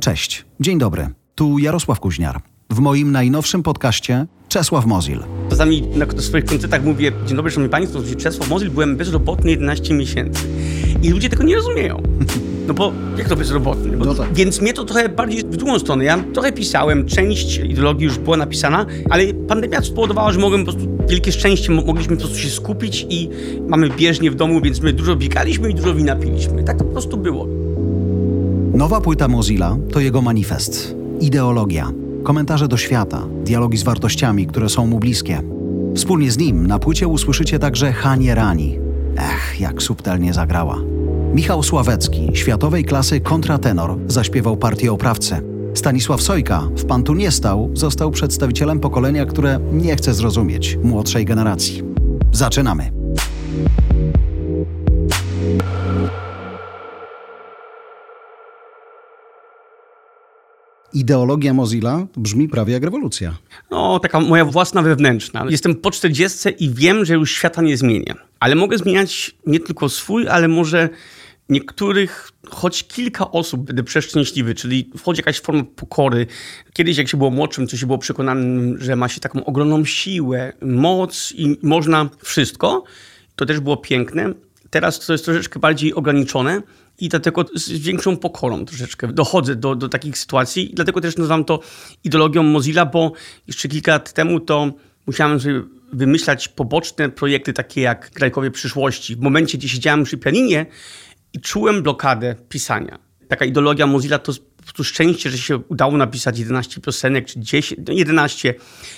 Cześć, dzień dobry. Tu Jarosław Kuźniar. W moim najnowszym podcaście Czesław Mozil. Czasami na swoich koncertach mówię, dzień dobry, szanowni państwo, Czesław Mozil, byłem bezrobotny 11 miesięcy. I ludzie tego nie rozumieją. No bo jak to bezrobotny? Bo, No tak. Więc mnie to trochę bardziej w drugą stronę. Ja trochę pisałem, część ideologii już była napisana, ale pandemia spowodowała, że mogłem po prostu, wielkie szczęście, mo- mogliśmy po prostu się skupić i mamy bieżnię w domu, więc my dużo biegaliśmy i dużo wina piliśmy. Tak to po prostu było. Nowa płyta Mozilla to jego manifest. Ideologia, komentarze do świata, dialogi z wartościami, które są mu bliskie. Wspólnie z nim na płycie usłyszycie także Hanie Rani. Ech, jak subtelnie zagrała. Michał Sławecki, światowej klasy kontratenor, zaśpiewał partię oprawcy. Stanisław Sojka w Pan tu nie stał, został przedstawicielem pokolenia, które nie chce zrozumieć młodszej generacji. Zaczynamy. Ideologia Mozilla brzmi prawie jak rewolucja. No, taka moja własna wewnętrzna. Jestem po 40 i wiem, że już świata nie zmienię. Ale mogę zmieniać nie tylko swój, ale może niektórych, choć kilka osób będę przeszczęśliwy, czyli wchodzi jakaś forma pokory. Kiedyś, jak się było młodszym, to się było przekonanym, że ma się taką ogromną siłę, moc i można wszystko. To też było piękne. Teraz to jest troszeczkę bardziej ograniczone i dlatego z większą pokorą troszeczkę dochodzę do, do takich sytuacji. I dlatego też nazywam to ideologią Mozilla, bo jeszcze kilka lat temu to musiałem sobie wymyślać poboczne projekty takie jak Grajkowie Przyszłości. W momencie, gdzie siedziałem przy pianinie i czułem blokadę pisania. Taka ideologia Mozilla to prostu szczęście, że się udało napisać 11 piosenek, czy 10, no 11.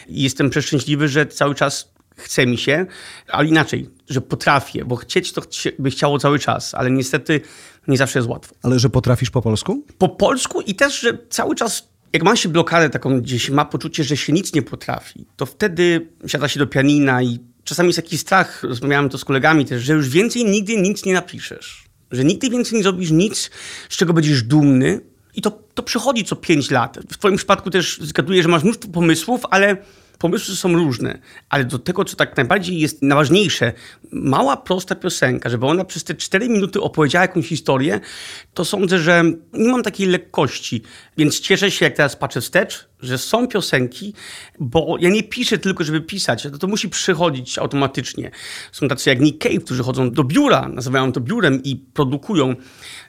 I jestem przeszczęśliwy, że cały czas chce mi się, ale inaczej, że potrafię, bo chcieć to by chciało cały czas, ale niestety nie zawsze jest łatwo. Ale że potrafisz po polsku? Po polsku i też, że cały czas, jak ma się blokadę taką gdzieś, ma poczucie, że się nic nie potrafi, to wtedy siada się do pianina i czasami jest taki strach, rozmawiałem to z kolegami też, że już więcej nigdy nic nie napiszesz. Że nigdy więcej nie zrobisz nic, z czego będziesz dumny i to, to przychodzi co 5 lat. W twoim przypadku też zgaduję, że masz mnóstwo pomysłów, ale pomysły są różne, ale do tego, co tak najbardziej jest najważniejsze, mała, prosta piosenka, żeby ona przez te 4 minuty opowiedziała jakąś historię, to sądzę, że nie mam takiej lekkości. Więc cieszę się, jak teraz patrzę wstecz, że są piosenki, bo ja nie piszę tylko, żeby pisać, to, to musi przychodzić automatycznie. Są tacy jak Nick Cave, którzy chodzą do biura, nazywają to biurem i produkują.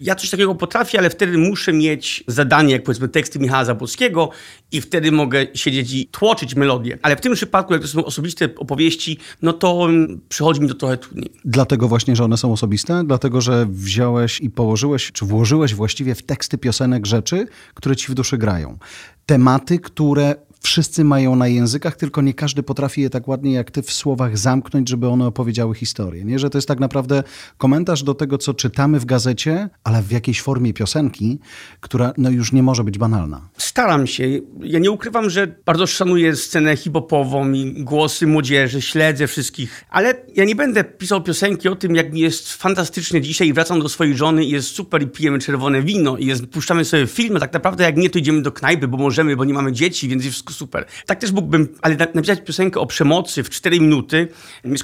Ja coś takiego potrafię, ale wtedy muszę mieć zadanie, jak powiedzmy teksty Michała Zabłockiego i wtedy mogę siedzieć i tłoczyć melodię. Ale w tym przypadku, jak to są osobiste opowieści, no to przychodzi mi to trochę trudniej. Dlatego właśnie, że one są osobiste? Dlatego, że wziąłeś i położyłeś, czy włożyłeś właściwie w teksty piosenek rzeczy, które ci w duszy grają. Tematy, które wszyscy mają na językach, tylko nie każdy potrafi je tak ładnie jak ty w słowach zamknąć, żeby one opowiedziały historię. Nie, że to jest tak naprawdę komentarz do tego, co czytamy w gazecie, ale w jakiejś formie piosenki, która no już nie może być banalna. Staram się. Ja nie ukrywam, że bardzo szanuję scenę hip-hopową i głosy młodzieży, śledzę wszystkich, ale ja nie będę pisał piosenki o tym, jak mi jest fantastycznie dzisiaj i wracam do swojej żony i jest super i pijemy czerwone wino i jest, puszczamy sobie film, a tak naprawdę jak nie, to idziemy do knajpy, bo możemy, bo nie mamy dzieci, więc wszystko super. Tak też mógłbym, ale na- napisać piosenkę o przemocy w 4 minuty,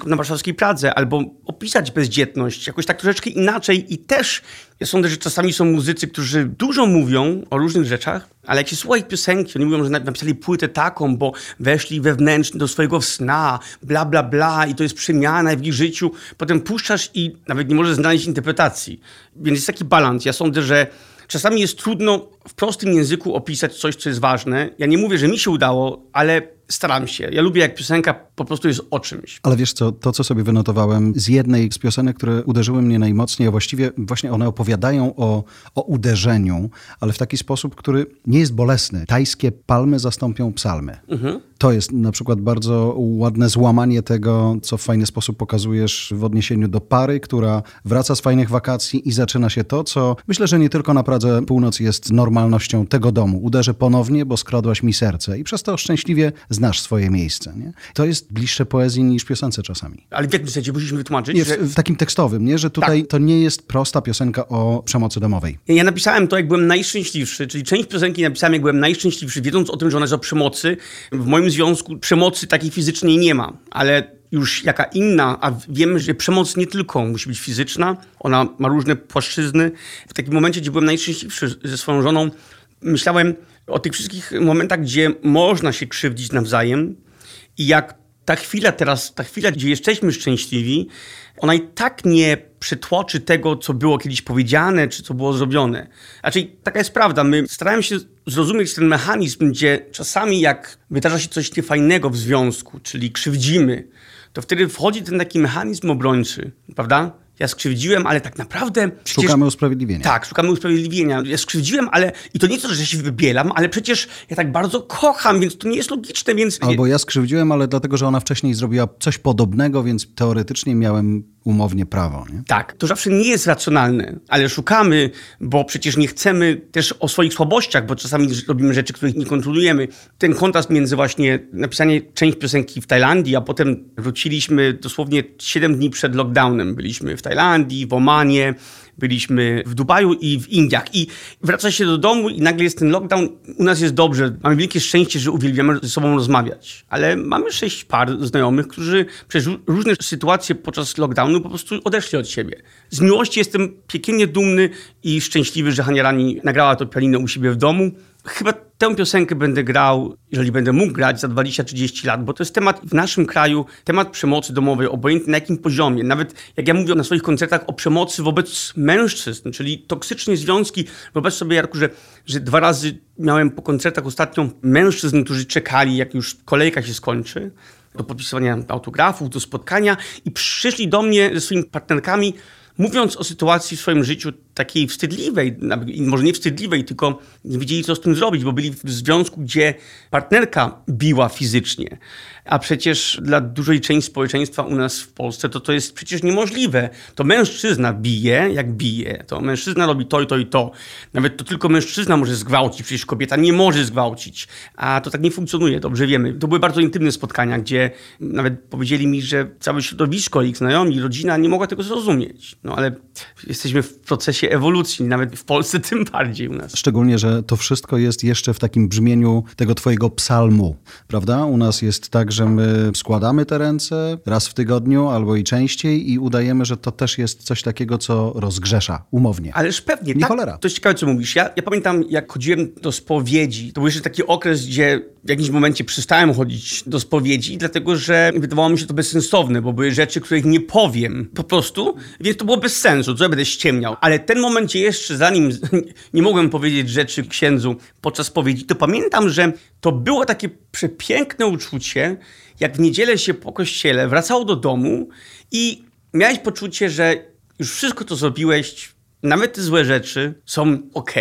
na warszawskiej Pradze, albo opisać bezdzietność jakoś tak troszeczkę inaczej i też ja sądzę, że czasami są muzycy, którzy dużo mówią o różnych rzeczach, ale jak się słucha ich piosenki, oni mówią, że na- napisali płytę taką, bo weszli wewnętrznie do swojego sna, bla, bla, bla i to jest przemiana w ich życiu. Potem puszczasz i nawet nie możesz znaleźć interpretacji. Więc jest taki balans. Ja sądzę, że czasami jest trudno w prostym języku opisać coś, co jest ważne. Ja nie mówię, że mi się udało, ale staram się. Ja lubię, jak piosenka po prostu jest o czymś. Ale wiesz co, to co sobie wynotowałem z jednej z piosenek, które uderzyły mnie najmocniej, a właściwie właśnie one opowiadają o, o uderzeniu, ale w taki sposób, który nie jest bolesny. Tajskie palmy zastąpią psalmy. To jest na przykład bardzo ładne złamanie tego, co w fajny sposób pokazujesz w odniesieniu do pary, która wraca z fajnych wakacji i zaczyna się to, co myślę, że nie tylko na Pradze Północ jest normalnością tego domu. Uderzę ponownie, bo skradłaś mi serce i przez to szczęśliwie znasz swoje miejsce. Nie? To jest bliższe poezji niż piosence czasami. Ale w jakim sensie musisz mi wytłumaczyć, Nie, w, że... w takim tekstowym, nie? że tutaj to nie jest prosta piosenka o przemocy domowej. Ja napisałem to, jak byłem najszczęśliwszy, czyli część piosenki napisałem, jak byłem najszczęśliwszy, wiedząc o tym, że ona jest o przemocy. W moim związku przemocy takiej fizycznej nie ma, ale już jaka inna, a wiemy, że przemoc nie tylko musi być fizyczna, ona ma różne płaszczyzny. W takim momencie, gdzie byłem najszczęśliwszy ze swoją żoną, myślałem o tych wszystkich momentach, gdzie można się krzywdzić nawzajem i jak ta chwila teraz, ta chwila, gdzie jesteśmy szczęśliwi, ona i tak nie przytłoczy tego, co było kiedyś powiedziane, czy co było zrobione. Znaczy, taka jest prawda. My staramy się zrozumieć ten mechanizm, gdzie czasami jak wydarza się coś niefajnego w związku, czyli krzywdzimy, to wtedy wchodzi ten taki mechanizm obrończy, prawda? Ja skrzywdziłem, ale tak naprawdę... Przecież... Szukamy usprawiedliwienia. Tak, szukamy usprawiedliwienia. Ja skrzywdziłem, ale... I to nie to, że się wybielam, ale przecież ja tak bardzo kocham, więc to nie jest logiczne, więc... Albo ja skrzywdziłem, ale dlatego, że ona wcześniej zrobiła coś podobnego, więc teoretycznie miałem umownie prawo. Nie? Tak, to zawsze nie jest racjonalne, ale szukamy, bo przecież nie chcemy też o swoich słabościach, bo czasami robimy rzeczy, których nie kontrolujemy. Ten kontrast między właśnie napisanie część piosenki w Tajlandii, a potem wróciliśmy dosłownie 7 dni przed lockdownem. Byliśmy w Tajlandii, w Omanie, byliśmy w Dubaju i w Indiach. I wraca się do domu i nagle jest ten lockdown. U nas jest dobrze. Mamy wielkie szczęście, że uwielbiamy ze sobą rozmawiać. Ale mamy sześć par znajomych, którzy przez różne sytuacje podczas lockdownu po prostu odeszli od siebie. Z miłości jestem piekielnie dumny i szczęśliwy, że Hania Rani nagrała to pianino u siebie w domu. Chyba tę piosenkę będę grał, jeżeli będę mógł grać za 20-30 lat, bo to jest temat w naszym kraju, temat przemocy domowej, obojętnie na jakim poziomie. Nawet jak ja mówię na swoich koncertach o przemocy wobec mężczyzn, czyli toksyczne związki. Wyobraź sobie, Jarku, że, że dwa razy miałem po koncertach ostatnio mężczyzn, którzy czekali, jak już kolejka się skończy, do podpisywania autografów, do spotkania i przyszli do mnie ze swoimi partnerkami, mówiąc o sytuacji w swoim życiu takiej wstydliwej, może nie wstydliwej, tylko nie wiedzieli, co z tym zrobić, bo byli w związku, gdzie partnerka biła fizycznie. A przecież dla dużej części społeczeństwa u nas w Polsce to to jest przecież niemożliwe. To mężczyzna bije, jak bije. To mężczyzna robi to i to i to. Nawet to tylko mężczyzna może zgwałcić, przecież kobieta nie może zgwałcić. A to tak nie funkcjonuje, dobrze wiemy. To były bardzo intymne spotkania, gdzie nawet powiedzieli mi, że całe środowisko, ich znajomi, rodzina nie mogła tego zrozumieć. No ale jesteśmy w procesie ewolucji, nawet w Polsce tym bardziej u nas. Szczególnie, że to wszystko jest jeszcze w takim brzmieniu tego twojego psalmu, prawda? U nas jest tak, że my składamy te ręce raz w tygodniu albo i częściej i udajemy, że to też jest coś takiego, co rozgrzesza, umownie. Ależ pewnie. Nie tak, cholera. To jest ciekawe, co mówisz. Ja, ja pamiętam, jak chodziłem do spowiedzi, to był jeszcze taki okres, gdzie w jakimś momencie przestałem chodzić do spowiedzi, dlatego że wydawało mi się to bezsensowne, bo były rzeczy, których nie powiem po prostu, więc to było bez sensu, co ja będę ściemniał. Ale ten moment, jeszcze zanim nie mogłem powiedzieć rzeczy księdzu podczas spowiedzi, to pamiętam, że to było takie przepiękne uczucie, jak w niedzielę się po kościele wracało do domu i miałeś poczucie, że już wszystko, co zrobiłeś, nawet te złe rzeczy są ok.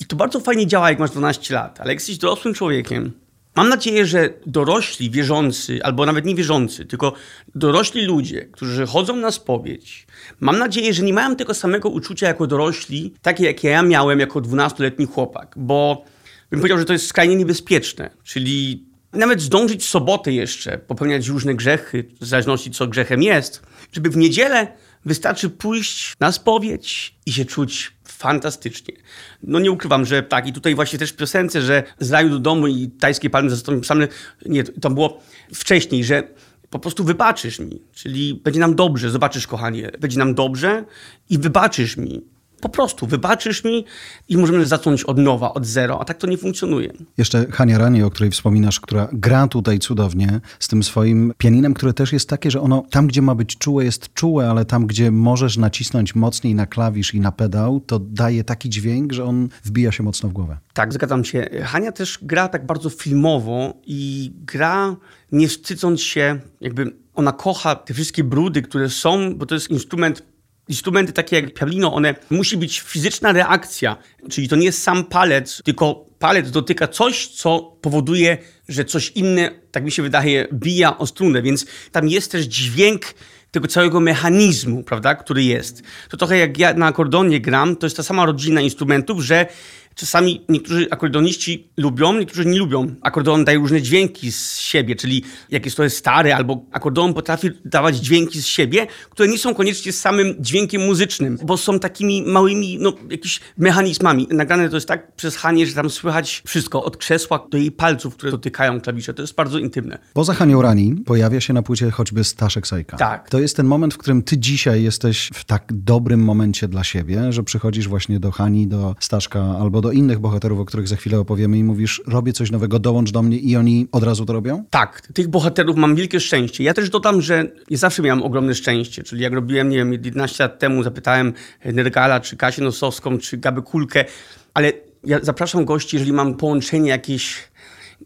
I to bardzo fajnie działa, jak masz 12 lat, ale jak jesteś dorosłym człowiekiem, mam nadzieję, że dorośli wierzący, albo nawet nie wierzący, tylko dorośli ludzie, którzy chodzą na spowiedź, mam nadzieję, że nie mają tego samego uczucia jako dorośli, takie jakie ja miałem jako 12-letni chłopak, bo bym powiedział, że to jest skrajnie niebezpieczne, czyli nawet zdążyć w sobotę jeszcze popełniać różne grzechy, w zależności co grzechem jest, żeby w niedzielę wystarczy pójść na spowiedź i się czuć fantastycznie. No nie ukrywam, że tak i tutaj właśnie też w piosence, że z raju do domu i tajskie palmy zastąpią same, nie, to było wcześniej, że po prostu wybaczysz mi, czyli będzie nam dobrze, zobaczysz kochanie, będzie nam dobrze i wybaczysz mi. Po prostu wybaczysz mi i możemy zacząć od nowa, od zero, a tak to nie funkcjonuje. Jeszcze Hania Rani, o której wspominasz, która gra tutaj cudownie z tym swoim pianinem, które też jest takie, że ono tam, gdzie ma być czułe, jest czułe, ale tam, gdzie możesz nacisnąć mocniej na klawisz i na pedał, to daje taki dźwięk, że on wbija się mocno w głowę. Tak, zgadzam się. Hania też gra tak bardzo filmowo i gra nie wstydząc się, jakby ona kocha te wszystkie brudy, które są, bo to jest instrument Instrumenty takie jak pianino, one musi być fizyczna reakcja, czyli to nie jest sam palec, tylko palec dotyka coś, co powoduje, że coś inne, tak mi się wydaje, bija o strunę, więc tam jest też dźwięk tego całego mechanizmu, prawda, który jest. To trochę jak ja na akordonie gram, to jest ta sama rodzina instrumentów, że Czasami niektórzy akordeoniści lubią, niektórzy nie lubią. Akordeon daje różne dźwięki z siebie, czyli jak jest to stary, albo akordeon potrafi dawać dźwięki z siebie, które nie są koniecznie samym dźwiękiem muzycznym, bo są takimi małymi, no, jakimiś mechanizmami. Nagrane to jest tak przez Hanie, że tam słychać wszystko, od krzesła do jej palców, które dotykają klawisze. To jest bardzo intymne. Poza Hanią Rani pojawia się na płycie choćby Staszek Sajka. Tak. To jest ten moment, w którym ty dzisiaj jesteś w tak dobrym momencie dla siebie, że przychodzisz właśnie do Hani, do Staszka albo do do innych bohaterów, o których za chwilę opowiemy i mówisz, robię coś nowego, dołącz do mnie i oni od razu to robią? Tak, tych bohaterów mam wielkie szczęście. Ja też dodam, że ja zawsze miałem ogromne szczęście, czyli jak robiłem, nie wiem, 11 lat temu zapytałem Nergala, czy Kasię Nosowską, czy Gabę Kulkę, ale ja zapraszam gości, jeżeli mam połączenie jakieś,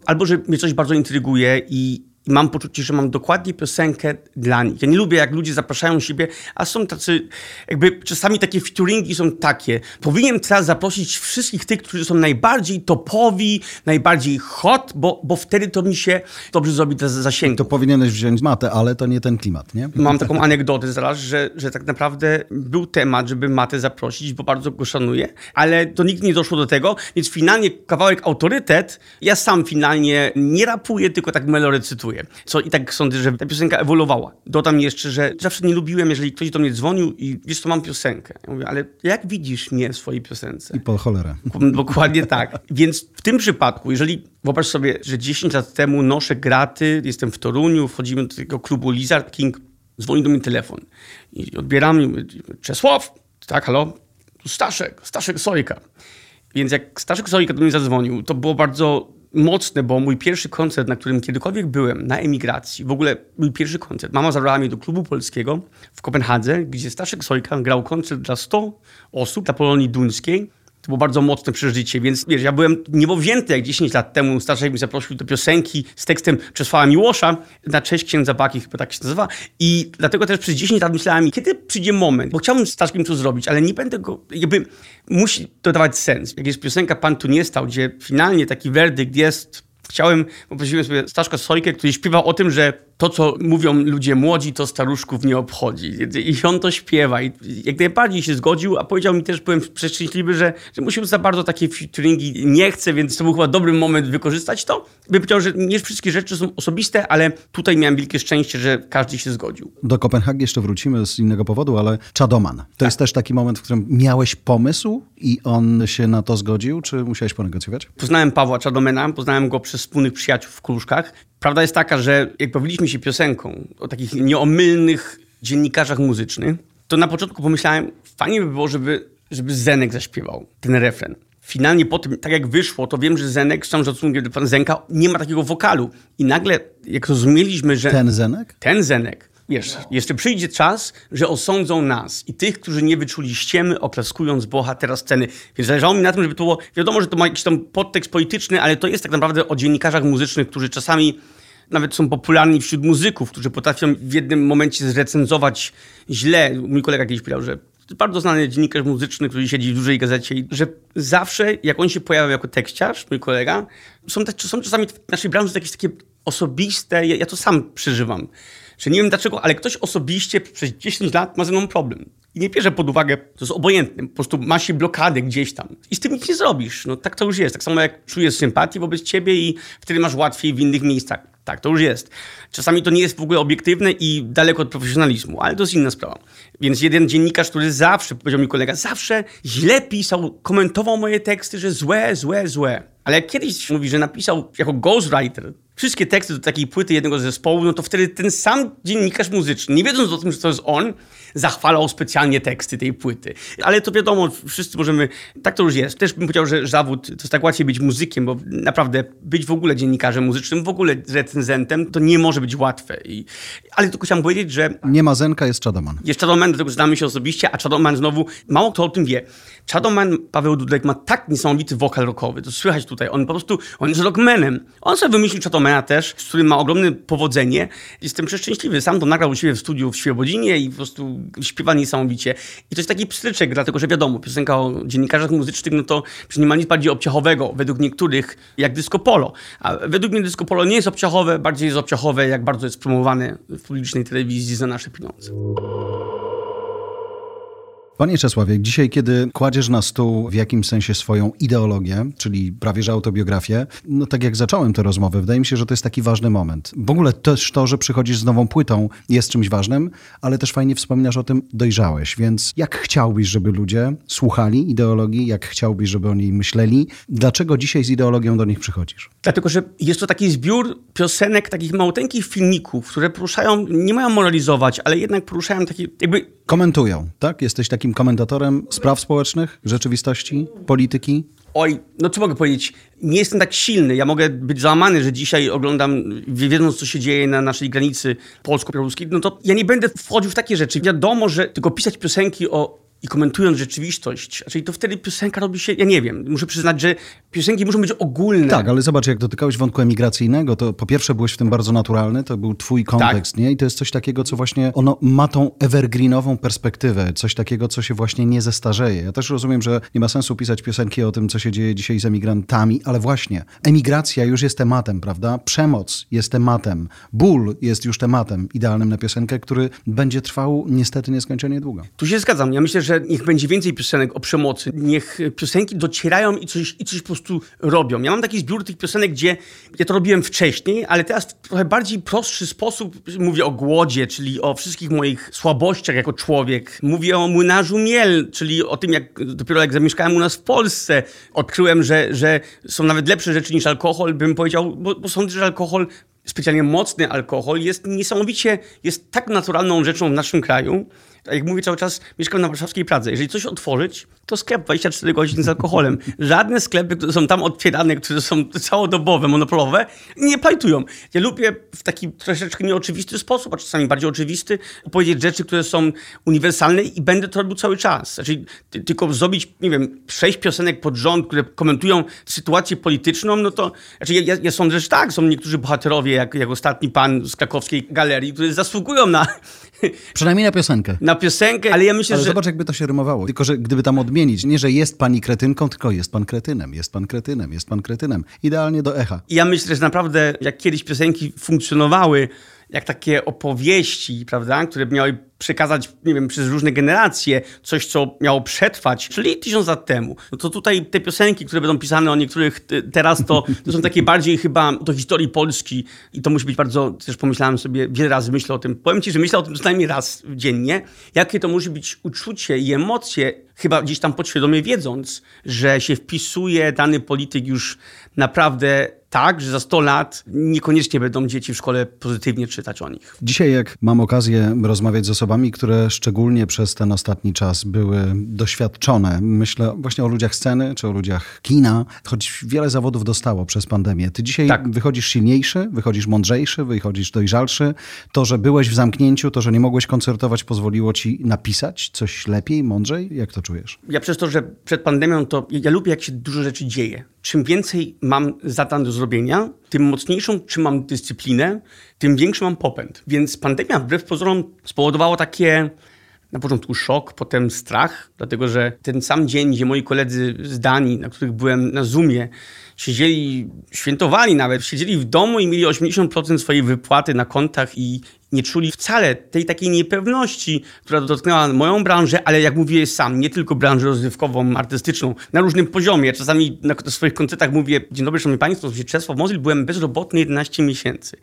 albo że mnie coś bardzo intryguje i, i mam poczucie, że mam dokładnie piosenkę dla nich. Ja nie lubię, jak ludzie zapraszają siebie, a są tacy, jakby czasami takie featuringi są takie. Powinien teraz zaprosić wszystkich tych, którzy są najbardziej topowi, najbardziej hot, bo, bo wtedy to mi się dobrze zrobi te zasięgi. To powinieneś wziąć matę, ale to nie ten klimat, nie? Mam taką anegdotę zaraz, że, że tak naprawdę był temat, żeby Matę zaprosić, bo bardzo go szanuję, ale to nigdy nie doszło do tego, więc finalnie kawałek autorytet, ja sam finalnie nie rapuję, tylko tak melorecytuję. Co i tak sądzę, że ta piosenka ewoluowała. Dodam jeszcze, że zawsze nie lubiłem, jeżeli ktoś do mnie dzwonił i wiesz, to mam piosenkę. Ja mówię, ale jak widzisz mnie w swojej piosence? I po cholerę. Dokładnie tak. Więc w tym przypadku, jeżeli wyobraź sobie, że 10 lat temu noszę graty, jestem w Toruniu, wchodzimy do tego klubu Lizard King, dzwoni do mnie telefon i odbieram i mówię, Czesław, tak, halo? Tu Staszek, Staszek Sojka. Więc jak Staszek Sojka do mnie zadzwonił, to było bardzo mocne, bo mój pierwszy koncert, na którym kiedykolwiek byłem, na emigracji, w ogóle mój pierwszy koncert, mama zabrała mnie do klubu polskiego w Kopenhadze, gdzie Staszek Sojka grał koncert dla 100 osób dla Polonii Duńskiej. To było bardzo mocne przeżycie, więc wiesz, ja byłem niebowzięty, jak 10 lat temu Staszek mi zaprosił do piosenki z tekstem Czesława Miłosza na cześć księdza Baki, chyba tak się nazywa. I dlatego też przez 10 lat myślałem, kiedy przyjdzie moment, bo chciałbym z Staszkiem coś zrobić, ale nie będę go, jakby musi to dawać sens. Jak jest piosenka Pan tu nie stał, gdzie finalnie taki werdykt jest Chciałem, poprosiłem sobie Staszka Sojkę, który śpiewał o tym, że to, co mówią ludzie młodzi, to staruszków nie obchodzi. I on to śpiewa. I jak najbardziej się zgodził, a powiedział mi też, byłem przeszczęśliwy, że, że musiał za bardzo takie featuringi nie chce, więc to był chyba dobry moment wykorzystać to. By powiedział, że nie wszystkie rzeczy są osobiste, ale tutaj miałem wielkie szczęście, że każdy się zgodził. Do Kopenhagi jeszcze wrócimy z innego powodu, ale Czadoman. To tak. jest też taki moment, w którym miałeś pomysł i on się na to zgodził, czy musiałeś ponegocjować? Poznałem Pawła Czadomena, poznałem go przez wspólnych przyjaciół w Kruszkach. Prawda jest taka, że jak bawiliśmy się piosenką o takich nieomylnych dziennikarzach muzycznych, to na początku pomyślałem, fajnie by było, żeby, żeby Zenek zaśpiewał ten refren. Finalnie po tym, tak jak wyszło, to wiem, że Zenek, z całym szacunkiem do pana Zenka, nie ma takiego wokalu. I nagle, jak rozumieliśmy, że... Ten Zenek? Ten Zenek Wiesz, jeszcze przyjdzie czas, że osądzą nas i tych, którzy nie wyczuli ściemy, oklaskując bohatera sceny. Więc zależało mi na tym, żeby to było, wiadomo, że to ma jakiś tam podtekst polityczny, ale to jest tak naprawdę o dziennikarzach muzycznych, którzy czasami nawet są popularni wśród muzyków, którzy potrafią w jednym momencie zrecenzować źle. Mój kolega kiedyś powiedział, że bardzo znany dziennikarz muzyczny, który siedzi w dużej gazecie, że zawsze, jak on się pojawia jako tekściarz, mój kolega, są, te, są czasami w naszej branży jakieś takie osobiste, ja, ja to sam przeżywam że nie wiem dlaczego, ale ktoś osobiście przez 10 lat ma ze mną problem. I nie bierze pod uwagę, to jest obojętne, po prostu ma się blokady gdzieś tam. I z tym nic nie zrobisz. No tak to już jest. Tak samo jak czujesz sympatię wobec ciebie i wtedy masz łatwiej w innych miejscach. Tak, to już jest. Czasami to nie jest w ogóle obiektywne i daleko od profesjonalizmu, ale to jest inna sprawa. Więc jeden dziennikarz, który zawsze, powiedział mi kolega, zawsze źle pisał, komentował moje teksty, że złe, złe, złe. Ale jak kiedyś mówi, że napisał jako ghostwriter wszystkie teksty do takiej płyty jednego zespołu, no to wtedy ten sam dziennikarz muzyczny, nie wiedząc o tym, że to jest on, zachwalał specjalnie teksty tej płyty. Ale to wiadomo, wszyscy możemy, tak to już jest. Też bym powiedział, że zawód, to jest tak łatwiej być muzykiem, bo naprawdę być w ogóle dziennikarzem muzycznym, w ogóle recenzentem, to nie może być łatwe. I, ale tylko chciałem powiedzieć, że... Nie ma Zenka, jest Czadoman. Jest Czadoman, dlatego znamy się osobiście, a Czadoman znowu, mało kto o tym wie. Czadoman, Paweł Dudek ma tak niesamowity wokal rockowy, to słychać tutaj, on po prostu, on jest rockmanem. On sobie wymyślił Chadomana też, z którym ma ogromne powodzenie. Jestem przeszczęśliwy, sam to nagrał u siebie w studiu w Świebodzinie i po prostu śpiewa niesamowicie. I to jest taki pstryczek, dlatego że wiadomo, piosenka o dziennikarzach muzycznych, no to nie ma nic bardziej obciachowego, według niektórych, jak disco polo. A według mnie disco polo nie jest obciachowe, bardziej jest obciachowe, jak bardzo jest promowane w publicznej telewizji za nasze pieniądze. Panie Czesławie, dzisiaj, kiedy kładziesz na stół w jakimś sensie swoją ideologię, czyli prawie że autobiografię, no tak jak zacząłem tę rozmowę, wydaje mi się, że to jest taki ważny moment. W ogóle też to, że przychodzisz z nową płytą jest czymś ważnym, ale też fajnie wspominasz o tym, dojrzałeś. Więc jak chciałbyś, żeby ludzie słuchali ideologii, jak chciałbyś, żeby o niej myśleli? Dlaczego dzisiaj z ideologią do nich przychodzisz? Dlatego, że jest to taki zbiór piosenek, takich maluteńkich filmików, które poruszają, nie mają moralizować, ale jednak poruszają takie jakby... Komentują, tak? Jesteś takim komentatorem spraw społecznych, rzeczywistości, polityki? oj, no co mogę powiedzieć, nie jestem tak silny. Ja mogę być załamany, że dzisiaj oglądam, wiedząc co się dzieje na naszej granicy polsko-białoruskiej, no to ja nie będę wchodził w takie rzeczy. Wiadomo, że tylko pisać piosenki o i komentując rzeczywistość, czyli to wtedy piosenka robi się, ja nie wiem, muszę przyznać, że piosenki muszą być ogólne. Tak, ale zobacz, jak dotykałeś wątku emigracyjnego, to po pierwsze byłeś w tym bardzo naturalny, to był twój kontekst, tak. nie? I to jest coś takiego, co właśnie, ono ma tą evergreenową perspektywę, coś takiego, co się właśnie nie zestarzeje. Ja też rozumiem, że nie ma sensu pisać piosenki o tym, co się dzieje dzisiaj z emigrantami, ale właśnie, emigracja już jest tematem, prawda? Przemoc jest tematem, ból jest już tematem idealnym na piosenkę, który będzie trwał niestety nieskończenie długo. Tu się zgadzam. Ja myślę, że że niech będzie więcej piosenek o przemocy, niech piosenki docierają i coś, i coś po prostu robią. Ja mam taki zbiór tych piosenek, gdzie ja to robiłem wcześniej, ale teraz w trochę bardziej prostszy sposób mówię o głodzie, czyli o wszystkich moich słabościach jako człowiek. Mówię o młynarzu miel, czyli o tym, jak dopiero jak zamieszkałem u nas w Polsce, odkryłem, że, że są nawet lepsze rzeczy niż alkohol, bym powiedział, bo, bo sądzę, że alkohol specjalnie mocny alkohol jest niesamowicie, jest tak naturalną rzeczą w naszym kraju, jak mówię cały czas, mieszkam na warszawskiej Pradze. Jeżeli coś otworzyć, to sklep 24 godziny z alkoholem. Żadne sklepy, które są tam otwierane, które są całodobowe, monopolowe, nie plajtują. Ja lubię w taki troszeczkę nieoczywisty sposób, a czasami bardziej oczywisty, opowiedzieć rzeczy, które są uniwersalne i będę to robił cały czas. Znaczy, tylko zrobić, nie wiem, sześć piosenek pod rząd, które komentują sytuację polityczną, no to znaczy ja, ja sądzę, że tak, są niektórzy bohaterowie, jak, jak ostatni pan z krakowskiej galerii, którzy zasługują na... Przynajmniej na piosenkę na piosenkę, ale ja myślę, ale że... zobacz, jakby to się rymowało. Tylko, że gdyby tam odmienić, nie, że jest pani kretynką, tylko jest pan kretynem, jest pan kretynem, jest pan kretynem. Idealnie do echa. Ja myślę, że naprawdę, jak kiedyś piosenki funkcjonowały, jak takie opowieści, prawda, które miały przekazać, nie wiem, przez różne generacje coś, co miało przetrwać, czyli tysiąc lat temu. No to tutaj te piosenki, które będą pisane o niektórych teraz, to, to są takie bardziej chyba do historii Polski i to musi być bardzo, też pomyślałem sobie, wiele razy myślę o tym. Powiem ci, że myślę o tym co najmniej raz dziennie, jakie to musi być uczucie i emocje, chyba gdzieś tam podświadomie wiedząc, że się wpisuje dany polityk już naprawdę tak, że za 100 lat niekoniecznie będą dzieci w szkole pozytywnie czytać o nich. Dzisiaj, jak mam okazję rozmawiać z osobami, które szczególnie przez ten ostatni czas były doświadczone, myślę właśnie o ludziach sceny czy o ludziach kina, choć wiele zawodów dostało przez pandemię. Ty dzisiaj tak. wychodzisz silniejszy, wychodzisz mądrzejszy, wychodzisz dojrzalszy. To, że byłeś w zamknięciu, to, że nie mogłeś koncertować, pozwoliło ci napisać coś lepiej, mądrzej? Jak to czujesz? Ja przez to, że przed pandemią, to ja lubię, jak się dużo rzeczy dzieje czym więcej mam zadań do zrobienia, tym mocniejszą trzymam dyscyplinę, tym większy mam popęd. Więc pandemia wbrew pozorom spowodowała takie na początku szok, potem strach, dlatego że ten sam dzień, gdzie moi koledzy z Danii, na których byłem na Zoomie, siedzieli, świętowali nawet, siedzieli w domu i mieli 80% swojej wypłaty na kontach i nie czuli wcale tej takiej niepewności, która dotknęła moją branżę, ale jak mówię sam, nie tylko branżę rozrywkową, artystyczną, na różnym poziomie. Czasami na swoich koncertach mówię, dzień dobry, szanowni państwo, nazywam się Czesław Mozyl, byłem bezrobotny 11 miesięcy.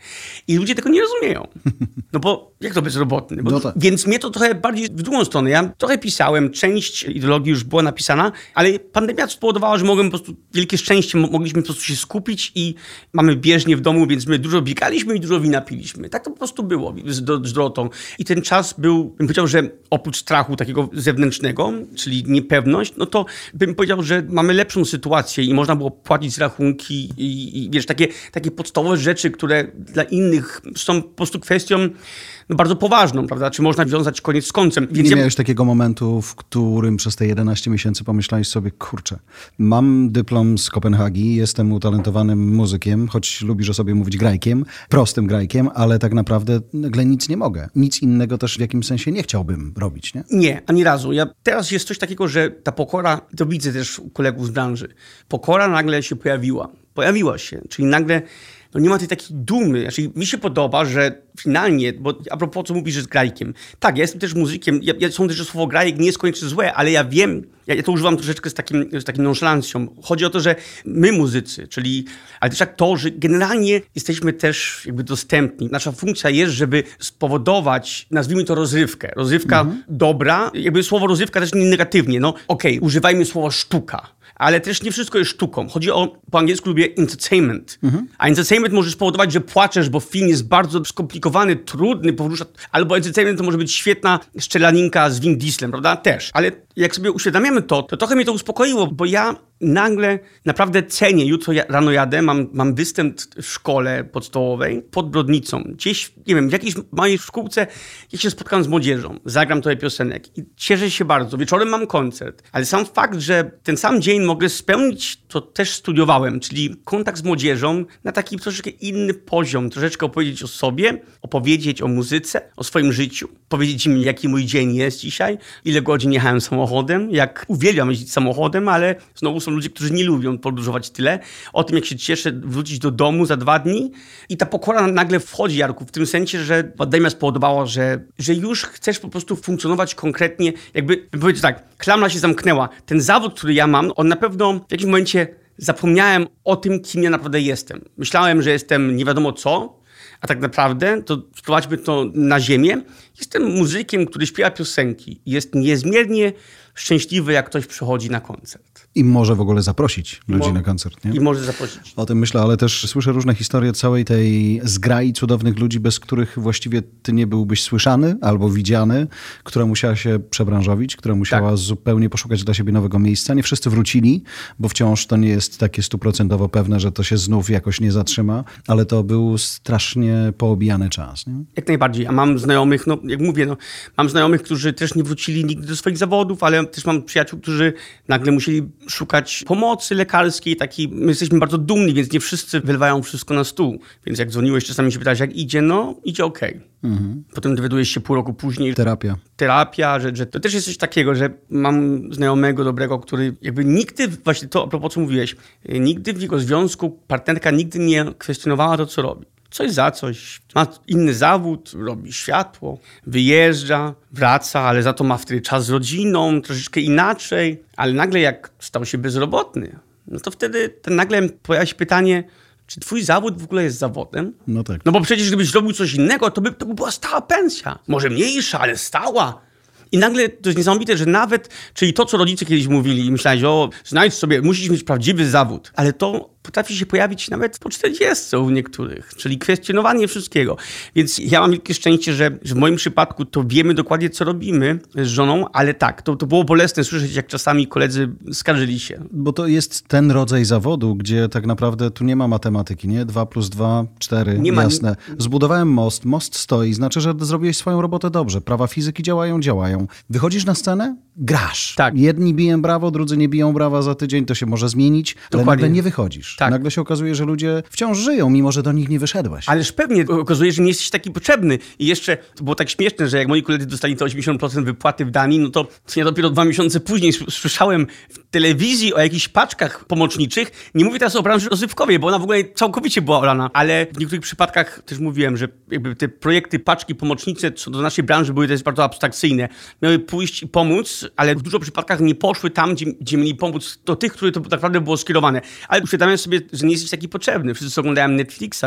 I ludzie tego nie rozumieją. No bo jak to bezrobotny? Bo, no tak. Więc mnie to trochę bardziej w drugą stronę. Ja trochę pisałem, część ideologii już była napisana, ale pandemia spowodowała, że mogłem po prostu, wielkie szczęście, mogliśmy po prostu się skupić i mamy bieżnie w domu, więc my dużo biegaliśmy i dużo wina piliśmy. Tak to po prostu było z, Dorotą. I ten czas był, bym powiedział, że oprócz strachu takiego zewnętrznego, czyli niepewność, no to bym powiedział, że mamy lepszą sytuację i można było płacić rachunki i, i wiesz, takie, takie podstawowe rzeczy, które dla innych są po prostu kwestią no, bardzo poważną, prawda? Czy można wiązać koniec z końcem. Więc nie miałeś takiego momentu, w którym przez te 11 miesięcy pomyślałeś sobie, kurczę, mam dyplom z Kopenhagi, jestem utalentowanym muzykiem, choć lubisz o sobie mówić grajkiem, prostym grajkiem, ale tak naprawdę nagle nic nie mogę. Nic innego też w jakimś sensie nie chciałbym robić, nie? Nie, ani razu. Ja, teraz jest coś takiego, że ta pokora, to widzę też u kolegów z branży, pokora nagle się pojawiła. Pojawiła się, czyli nagle no nie ma tej takiej dumy. Znaczy, mi się podoba, że finalnie, bo a propos co mówisz, że z grajkiem. Tak, ja jestem też muzykiem, ja, ja sądzę, że słowo grajek nie jest koniecznie złe, ale ja wiem, ja, ja to używam troszeczkę z takim, z takim nonszalancją. Chodzi o to, że my muzycy, czyli, ale też aktorzy, generalnie jesteśmy też jakby dostępni. Nasza funkcja jest, żeby spowodować, nazwijmy to rozrywkę. Rozrywka mhm. dobra, jakby słowo rozrywka też nie negatywnie. No okej, okay, używajmy słowa sztuka ale też nie wszystko jest sztuką. Chodzi o, po angielsku lubię entertainment. Mhm. A entertainment może spowodować, że płaczesz, bo film jest bardzo skomplikowany, trudny, porusza, albo entertainment to może być świetna szczelaninka z Vin Dieslem, prawda? Też. Ale jak sobie uświadamiamy to, to trochę mnie to uspokoiło, bo ja nagle naprawdę cenię. Jutro rano jadę, mam, mam występ w szkole podstawowej pod Brodnicą. Gdzieś, nie wiem, w jakiejś małej szkółce, ja się spotkam z młodzieżą, zagram trochę piosenek i cieszę się bardzo. Wieczorem mam koncert, ale sam fakt, że ten sam dzień mogę spełnić, to też studiowałem, czyli kontakt z młodzieżą na taki troszeczkę inny poziom, troszeczkę opowiedzieć o sobie, opowiedzieć o muzyce, o swoim życiu, powiedzieć im, jaki mój dzień jest dzisiaj, ile godzin jechałem samochodem, jak uwielbiam jeździć samochodem, ale znowu są ludzie, którzy nie lubią podróżować tyle. O tym, jak się cieszę wrócić do domu za dwa dni. I ta pokora nagle wchodzi, Jarku, w tym sensie, że Dajma spodobała, że, że już chcesz po prostu funkcjonować konkretnie. Jakby, powiedzieć tak, klamra się zamknęła. Ten zawód, który ja mam, on na pewno w jakimś momencie zapomniałem o tym, kim ja naprawdę jestem. Myślałem, że jestem nie wiadomo co, a tak naprawdę, to sprowadźmy to na ziemię, jestem muzykiem, który śpiewa piosenki. Jest niezmiernie szczęśliwy, jak ktoś przychodzi na koncert. I może w ogóle zaprosić ludzi na koncert, nie? I może zaprosić. O tym myślę, ale też słyszę różne historie całej tej zgrai cudownych ludzi, bez których właściwie ty nie byłbyś słyszany albo widziany, która musiała się przebranżowić, która musiała tak. zupełnie poszukać dla siebie nowego miejsca. Nie wszyscy wrócili, bo wciąż to nie jest takie stuprocentowo pewne, że to się znów jakoś nie zatrzyma, ale to był strasznie poobijany czas. Nie? Jak najbardziej. A mam znajomych, no jak mówię, no, mam znajomych, którzy też nie wrócili nigdy do swoich zawodów, ale też mam przyjaciół, którzy nagle musieli szukać pomocy lekarskiej. Taki, my jesteśmy bardzo dumni, więc nie wszyscy wylewają wszystko na stół. Więc jak dzwoniłeś, czasami się pytałeś, jak idzie, no idzie ok. Mhm. Potem dowiadujesz się pół roku później. Terapia. Terapia, że, że to też jest coś takiego, że mam znajomego dobrego, który jakby nigdy, właśnie to a propos co mówiłeś, nigdy w jego związku partnerka nigdy nie kwestionowała to, co robi coś za coś. Ma inny zawód, robi światło, wyjeżdża, wraca, ale za to ma wtedy czas z rodziną, troszeczkę inaczej. Ale nagle jak stał się bezrobotny, no to wtedy ten nagle pojawia się pytanie, czy twój zawód w ogóle jest zawodem? No tak. No bo przecież gdybyś robił coś innego, to by, to by była stała pensja. Może mniejsza, ale stała. I nagle to jest niesamowite, że nawet, czyli to, co rodzice kiedyś mówili i myślałeś, o, znajdź sobie, musisz mieć prawdziwy zawód, ale to potrafi się pojawić nawet po 40 u niektórych, czyli kwestionowanie wszystkiego. Więc ja mam wielkie szczęście, że, że w moim przypadku to wiemy dokładnie, co robimy z żoną, ale tak, to, to było bolesne słyszeć, jak czasami koledzy skarżyli się. Bo to jest ten rodzaj zawodu, gdzie tak naprawdę tu nie ma matematyki, nie? 2 plus 2, 4, nie jasne. Ma... Zbudowałem most, most stoi, znaczy, że zrobiłeś swoją robotę dobrze. Prawa fizyki działają, działają. Wychodzisz na scenę, grasz. Tak. Jedni biją brawo, drudzy nie biją brawa za tydzień, to się może zmienić, Dokładnie. ale nagle nie wychodzisz. Tak. Nagle się okazuje, że ludzie wciąż żyją, mimo że do nich nie wyszedłeś. Ależ pewnie okazuje że nie jesteś taki potrzebny. I jeszcze to było tak śmieszne, że jak moi koledzy dostali to 80% wypłaty w Danii, no to ja dopiero dwa miesiące później słyszałem w telewizji o jakichś paczkach pomoczniczych. Nie mówię teraz o branży rozrywkowej, bo ona w ogóle całkowicie była olana, ale w niektórych przypadkach też mówiłem, że jakby te projekty, paczki pomocnicze co do naszej branży były też bardzo abstrakcyjne. Miały pójść i pomóc, ale w dużo przypadkach nie poszły tam, gdzie, gdzie mieli pomóc do tych, które to tak naprawdę było skierowane. Ale uświadamiam sobie, że nie jesteś taki potrzebny. Wszyscy oglądają Netflixa.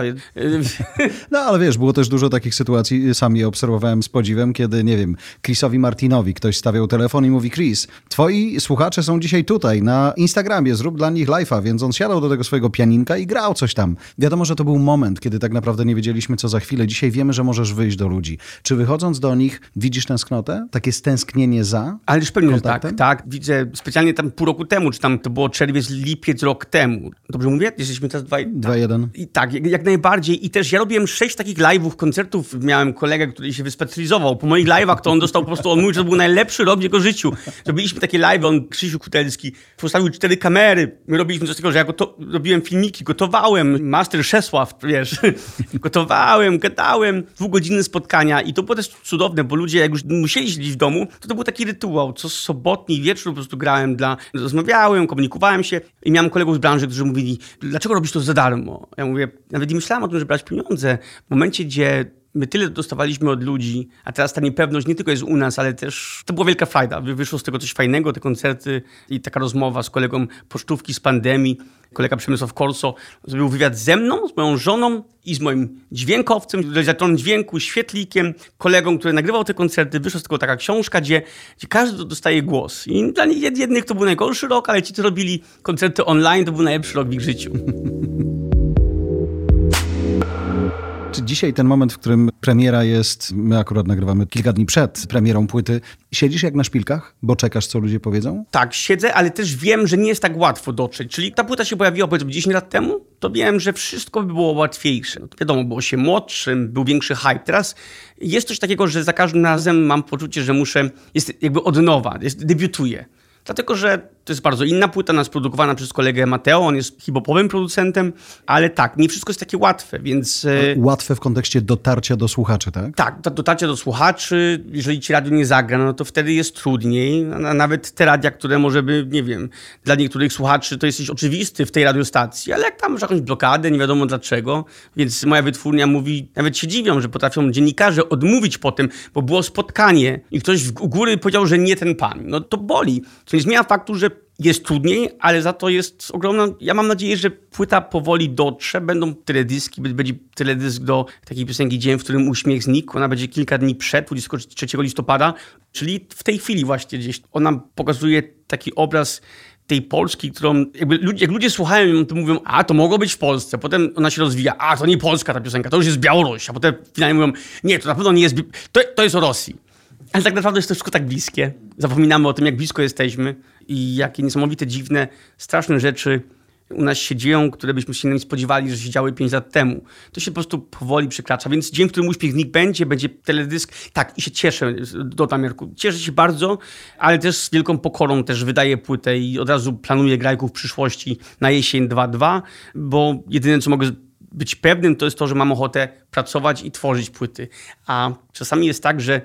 No ale wiesz, było też dużo takich sytuacji, sam je obserwowałem z podziwem, kiedy, nie wiem, Chrisowi Martinowi ktoś stawiał telefon i mówi, Chris, twoi słuchacze są dzisiaj tutaj, na Instagramie, zrób dla nich live'a, więc on siadał do tego swojego pianinka i grał coś tam. Wiadomo, że to był moment, kiedy tak naprawdę nie wiedzieliśmy, co za chwilę. Dzisiaj wiemy, że możesz wyjść do ludzi. Czy wychodząc do nich, widzisz tęsknotę? Takie stęsknienie za? Ale już pewnie, tak, tak. Widzę specjalnie tam pół roku temu, czy tam to było czerwiec, lipiec rok temu. Dobrze mówię? Jesteśmy teraz 2-1. I tak, jak, jak, najbardziej. I też ja robiłem sześć takich live'ów, koncertów. Miałem kolegę, który się wyspecjalizował. Po moich live'ach to on dostał po prostu, on mówił, że to był najlepszy rok w jego życiu. Zrobiliśmy takie live, on, Krzysiu Kutelski, postawił cztery kamery. My robiliśmy coś takiego, że ja goto- robiłem filmiki, gotowałem, master Szesław, wiesz, gotowałem, gadałem, dwugodzinne spotkania i to było też cudowne, bo ludzie jak już musieli siedzieć w domu, to to był taki rytuał. Co sobotni wieczór po prostu grałem dla, rozmawiałem, komunikowałem się i miałem kolegów z branży, którzy mówili, dlaczego robisz to za darmo? Ja mówię, nawet nie myślałem o tym, żeby brać pieniądze. W momencie, gdzie my tyle dostawaliśmy od ludzi, a teraz ta niepewność nie tylko jest u nas, ale też to była wielka frajda. Wyszło z tego coś fajnego, te koncerty i taka rozmowa z kolegą pocztówki z pandemii. Kolega Przemysław Korso zrobił wywiad ze mną, z moją żoną i z moim dźwiękowcem, realizatorem dźwięku, świetlikiem, kolegą, który nagrywał te koncerty. Wyszła z tego taka książka, gdzie, gdzie każdy dostaje głos. I dla jednych to był najgorszy rok, ale ci, co robili koncerty online, to był najlepszy rok w ich życiu. Dzisiaj ten moment, w którym premiera jest, my akurat nagrywamy kilka dni przed premierą płyty, siedzisz jak na szpilkach, bo czekasz, co ludzie powiedzą? Tak, siedzę, ale też wiem, że nie jest tak łatwo dotrzeć. Czyli ta płyta się pojawiła powiedzmy 10 lat temu, to wiem, że wszystko by było łatwiejsze. No wiadomo, było się młodszym, był większy hype. Teraz jest coś takiego, że za każdym razem mam poczucie, że muszę, jest jakby od nowa, jest, debiutuję. Dlatego, że to jest bardzo inna płyta, nas produkowana przez kolegę Mateo, on jest hip-hopowym producentem, ale tak, nie wszystko jest takie łatwe, więc... E, łatwe w kontekście dotarcia do słuchaczy, tak? Tak, dotarcia do słuchaczy, jeżeli ci radio nie zagra, no to wtedy jest trudniej. Nawet te radia, które może by, nie wiem, dla niektórych słuchaczy to jesteś oczywisty w tej radiostacji, ale jak tam masz jakąś blokadę, nie wiadomo dlaczego, więc moja wytwórnia mówi, nawet się dziwią, że potrafią dziennikarze odmówić po tym, bo było spotkanie i ktoś w góry powiedział, że nie ten pan. No to boli. To nie zmienia faktu, że jest trudniej, ale za to jest ogromna. Ja mam nadzieję, że płyta powoli dotrze. Będą teledyski, będzie teledysk do takiej piosenki Dzień, w którym uśmiech znikł. Ona będzie kilka dni przed, 23 listopada. Czyli w tej chwili właśnie gdzieś ona pokazuje taki obraz tej Polski, którą ludzie, jak ludzie słuchają to mówią, a to mogło być w Polsce. Potem ona się rozwija, a to nie Polska ta piosenka, to już jest Białoruś. A potem finalnie mówią, nie, to na pewno nie jest, to, to jest o Rosji. Ale tak naprawdę jest to wszystko tak bliskie. Zapominamy o tym, jak blisko jesteśmy i jakie niesamowite, dziwne, straszne rzeczy u nas się dzieją, które byśmy się nie spodziewali, że się działy 5 lat temu. To się po prostu powoli przekracza. Więc dzień, w którym uśmiech znikł będzie, będzie teledysk. Tak, i się cieszę, dodam Jarku. Cieszę się bardzo, ale też z wielką pokorą też wydaję płytę i od razu planuję grajków w przyszłości na jesień 2.2, bo jedyne, co mogę być pewnym, to jest to, że mam ochotę pracować i tworzyć płyty. A czasami jest tak, że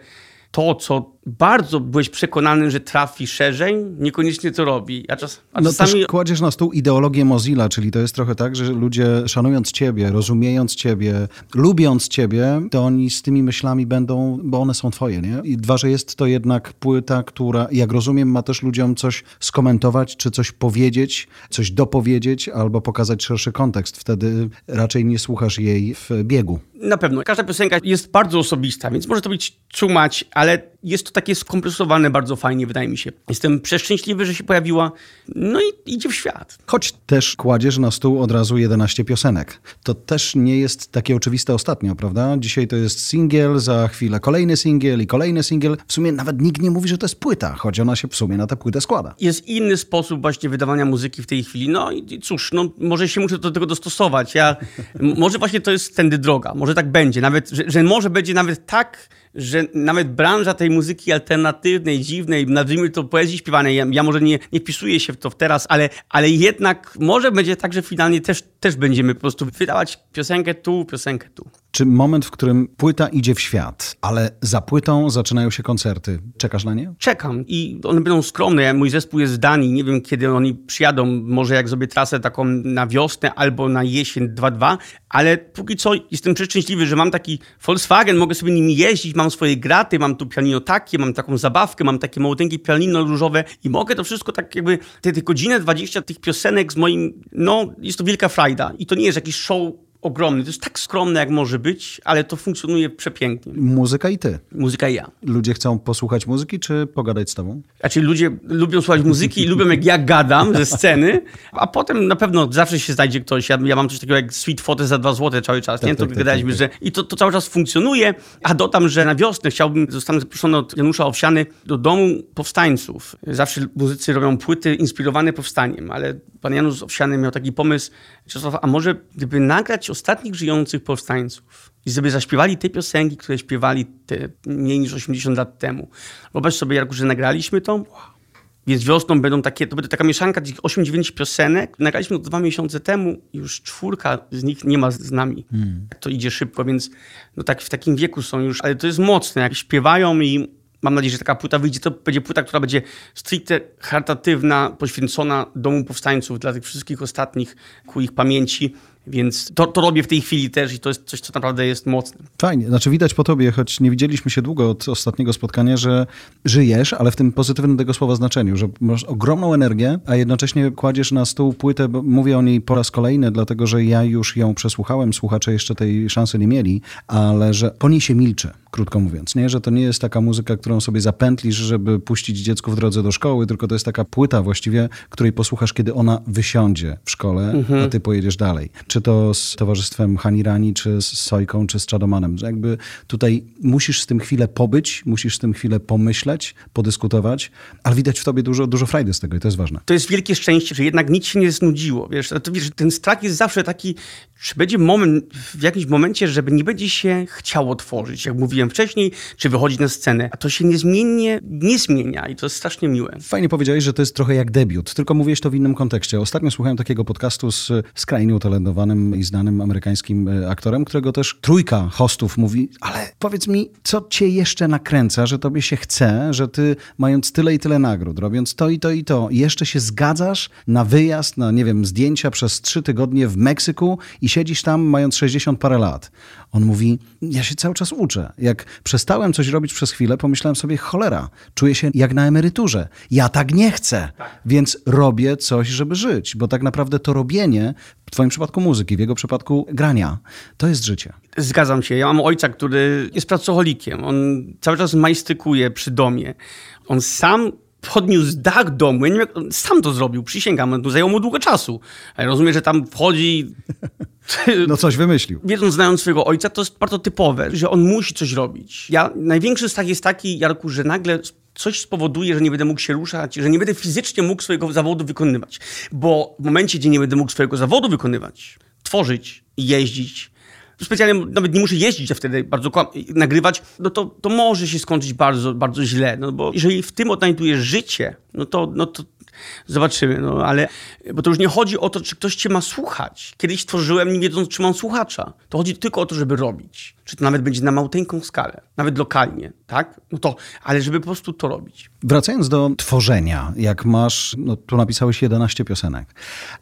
to, co bardzo byłeś przekonany, że trafi szerzej, niekoniecznie to robi. A, czas, a no czasami... kładziesz na stół ideologię Mozilla, czyli to jest trochę tak, że ludzie szanując ciebie, rozumiejąc ciebie, lubiąc ciebie, to oni z tymi myślami będą, bo one są twoje, nie? I dwa, że jest to jednak płyta, która, jak rozumiem, ma też ludziom coś skomentować, czy coś powiedzieć, coś dopowiedzieć, albo pokazać szerszy kontekst. Wtedy raczej nie słuchasz jej w biegu. Na pewno. Każda piosenka jest bardzo osobista, więc może to być czumać, ale jest to takie skompresowane bardzo fajnie, wydaje mi się. Jestem przeszczęśliwy, że się pojawiła, no i idzie w świat. Choć też kładziesz na stół od razu 11 piosenek. To też nie jest takie oczywiste ostatnio, prawda? Dzisiaj to jest singiel, za chwilę kolejny singiel i kolejny singiel. W sumie nawet nikt nie mówi, że to jest płyta, choć ona się w sumie na tę płytę składa. Jest inny sposób właśnie wydawania muzyki w tej chwili. No i cóż, no może się muszę do tego dostosować. Ja, może właśnie to jest tędy droga. Może tak będzie. Nawet, że, że może będzie nawet tak że nawet branża tej muzyki alternatywnej, dziwnej, nazwijmy to poezji śpiewanej, ja, ja, może nie, nie wpisuję się w to teraz, ale, ale jednak może będzie tak, że finalnie też, też będziemy po prostu wydawać piosenkę tu, piosenkę tu. Czy moment, w którym płyta idzie w świat, ale za płytą zaczynają się koncerty, czekasz na nie? Czekam i one będą skromne. Mój zespół jest z Danii, nie wiem kiedy oni przyjadą, może jak zrobię trasę taką na wiosnę albo na jesień 2-2, ale póki co jestem przeszczęśliwy, że mam taki Volkswagen, mogę sobie nim jeździć, mam swoje graty, mam tu pianino takie, mam taką zabawkę, mam takie małoteńkie pianino różowe. I mogę to wszystko tak jakby, te, te godzinę 20 tych piosenek z moim, no jest to wielka frajda. I to nie jest jakiś show ogromny. To jest tak skromne, jak może być, ale to funkcjonuje przepięknie. Muzyka i ty. Muzyka i ja. Ludzie chcą posłuchać muzyki, czy pogadać z tobą? Znaczy ludzie lubią słuchać muzyki i lubią jak ja gadam ze sceny, a potem na pewno zawsze się znajdzie ktoś. Ja, ja mam coś takiego jak Sweet Foty za dwa złote cały czas, tak, nie? To tak, gadaliśmy, tak, tak, że... I to, to cały czas funkcjonuje, a dodam, że na wiosnę chciałbym, zostanę zaproszony od Janusza Owsiany do domu powstańców. Zawsze muzycy robią płyty inspirowane powstaniem, ale pan Janusz Owsiany miał taki pomysł, Czesław, a może gdyby nagrać ostatnich żyjących powstańców i żeby zaśpiewali te piosenki, które śpiewali te mniej niż 80 lat temu. Wyobraź sobie, Jarku, że nagraliśmy to, więc wiosną będą takie, to będzie taka mieszanka tych 8-9 piosenek. Nagraliśmy to dwa miesiące temu i już czwórka z nich nie ma z nami. Hmm. To idzie szybko, więc no tak w takim wieku są już, ale to jest mocne, jak śpiewają i mam nadzieję, że taka płyta wyjdzie. To będzie płyta, która będzie stricte charytatywna, poświęcona Domu Powstańców dla tych wszystkich ostatnich ku ich pamięci. Więc to, to robię w tej chwili też i to jest coś, co naprawdę jest mocne. Fajnie. Znaczy widać po tobie, choć nie widzieliśmy się długo od ostatniego spotkania, że żyjesz, ale w tym pozytywnym tego słowa znaczeniu, że masz ogromną energię, a jednocześnie kładziesz na stół płytę, mówię o niej po raz kolejny, dlatego że ja już ją przesłuchałem, słuchacze jeszcze tej szansy nie mieli, ale że po niej się milczy, krótko mówiąc. Nie, że to nie jest taka muzyka, którą sobie zapętlisz, żeby puścić dziecku w drodze do szkoły, tylko to jest taka płyta właściwie, której posłuchasz, kiedy ona wysiądzie w szkole, mhm. a ty pojedziesz dalej czy to z towarzystwem Hanirani, czy z Sojką, czy z Czadomanem. Że jakby tutaj musisz z tym chwilę pobyć, musisz z tym chwilę pomyśleć, podyskutować, ale widać w tobie dużo, dużo frajdy z tego i to jest ważne. To jest wielkie szczęście, że jednak nic się nie znudziło. Wiesz, to, wiesz, ten strach jest zawsze taki, czy będzie moment, w jakimś momencie, żeby nie będzie się chciało tworzyć, jak mówiłem wcześniej, czy wychodzić na scenę. A to się niezmiennie nie zmienia i to jest strasznie miłe. Fajnie powiedziałeś, że to jest trochę jak debiut, tylko mówiłeś to w innym kontekście. Ostatnio słuchałem takiego podcastu z skrajnie utalentowanym i znanym amerykańskim e, aktorem, którego też trójka hostów mówi, ale powiedz mi, co cię jeszcze nakręca, że tobie się chce, że ty mając tyle i tyle nagród, robiąc to i to i to, jeszcze się zgadzasz na wyjazd, na nie wiem, zdjęcia przez trzy tygodnie w Meksyku i siedzisz tam mając 60 parę lat. On mówi, ja się cały czas uczę. Jak przestałem coś robić przez chwilę, pomyślałem sobie, cholera, czuję się jak na emeryturze. Ja tak nie chcę, więc robię coś, żeby żyć, bo tak naprawdę to robienie, w twoim przypadku muzyki, w jego przypadku grania, to jest życie. Zgadzam się. Ja mam ojca, który jest pracocholikiem. On cały czas majstykuje przy domie. On sam podniósł dach domu. Ja nie wiem, sam to zrobił, przysięgam. To zajęło mu długo czasu. Ale rozumiem, że tam wchodzi... No coś wymyślił. Wiedząc, znając swojego ojca, to jest bardzo typowe, że on musi coś robić. Ja, największy strach jest taki, Jarku, że nagle coś spowoduje, że nie będę mógł się ruszać, że nie będę fizycznie mógł swojego zawodu wykonywać. Bo w momencie, gdzie nie będę mógł swojego zawodu wykonywać, tworzyć, jeździć, specjalnie nawet nie muszę jeździć, a wtedy bardzo nagrywać, no to, to może się skończyć bardzo, bardzo źle. No bo jeżeli w tym odnajdujesz życie, no to, no to zobaczymy. No ale, bo to już nie chodzi o to, czy ktoś cię ma słuchać. Kiedyś tworzyłem, nie wiedząc, czy mam słuchacza. To chodzi tylko o to, żeby robić. Czy to nawet będzie na małteńką skalę, nawet lokalnie, tak? No to, ale żeby po prostu to robić. Wracając do tworzenia, jak masz, no tu napisałeś 11 piosenek,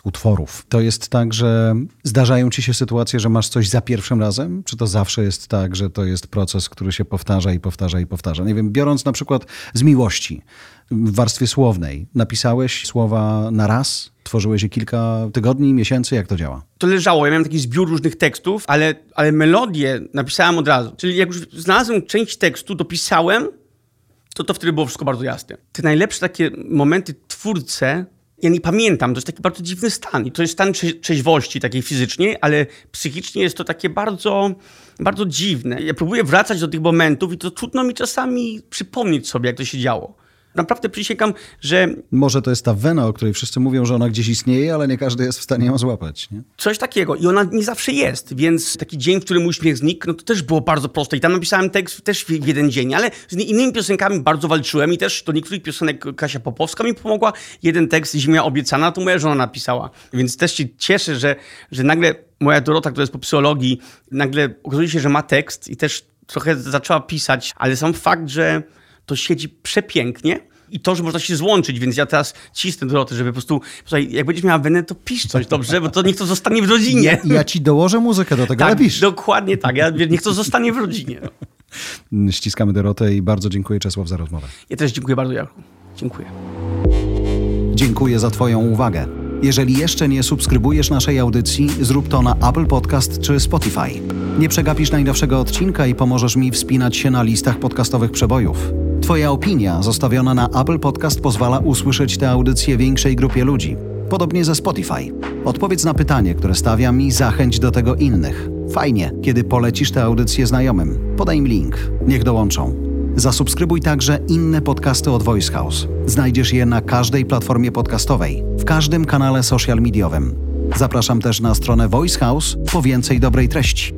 utworów, to jest tak, że zdarzają ci się sytuacje, że masz coś za pierwszym razem? Czy to zawsze jest tak, że to jest proces, który się powtarza i powtarza i powtarza? Nie wiem, biorąc na przykład z miłości, w warstwie słownej, napisałeś słowa na raz, tworzyłeś je kilka tygodni, miesięcy, jak to działa? To leżało, ja miałem taki zbiór różnych tekstów, ale, ale melodię napisałem od razu. Czyli jak już znalazłem część tekstu, dopisałem, to to wtedy było wszystko bardzo jasne. Te najlepsze takie momenty twórce, ja nie pamiętam, to jest taki bardzo dziwny stan. I to jest stan trzeźwości takiej fizycznej, ale psychicznie jest to takie bardzo, bardzo dziwne. Ja próbuję wracać do tych momentów i to trudno mi czasami przypomnieć sobie, jak to się działo. Naprawdę przysięgam, że... Może to jest ta wena, o której wszyscy mówią, że ona gdzieś istnieje, ale nie każdy jest w stanie ją złapać. Nie? Coś takiego. I ona nie zawsze jest, więc taki dzień, w którym uśmiech znikł, no to też było bardzo proste. I tam napisałem tekst też w jeden dzień, ale z innymi piosenkami bardzo walczyłem i też do niektórych piosenek Kasia Popowska mi pomogła. Jeden tekst Ziemia obiecana, to moja żona napisała. Więc też się cieszę, że, że nagle moja Dorota, która jest po psychologii, nagle okazuje się, że ma tekst i też trochę zaczęła pisać, ale sam fakt, że to siedzi przepięknie. I to, że można się złączyć, więc ja teraz cisnę Dorotę, żeby po prostu, słuchaj, jak będziesz miała wenę, to pisz coś, dobrze? Bo to niech to zostanie w rodzinie. Ja, ja ci dołożę muzykę do tego, tak, ale pisz. dokładnie tak. Ja, niech to zostanie w rodzinie. Ściskamy Dorotę i bardzo dziękuję Czesław za rozmowę. Ja też dziękuję bardzo, Jarku. Dziękuję. Dziękuję za Twoją uwagę. Jeżeli jeszcze nie subskrybujesz naszej audycji, zrób to na Apple Podcast czy Spotify. Nie przegapisz najnowszego odcinka i pomożesz mi wspinać się na listach podcastowych przebojów. Twoja opinia zostawiona na Apple Podcast pozwala usłyszeć tę audycję większej grupie ludzi. Podobnie ze Spotify. Odpowiedz na pytanie, które stawiam i zachęć do tego innych. Fajnie, kiedy polecisz tę audycję znajomym. Podaj im link. Niech dołączą. Zasubskrybuj także inne podcasty od Voice House. Znajdziesz je na każdej platformie podcastowej, w każdym kanale social mediowym. Zapraszam też na stronę Voice House po więcej dobrej treści.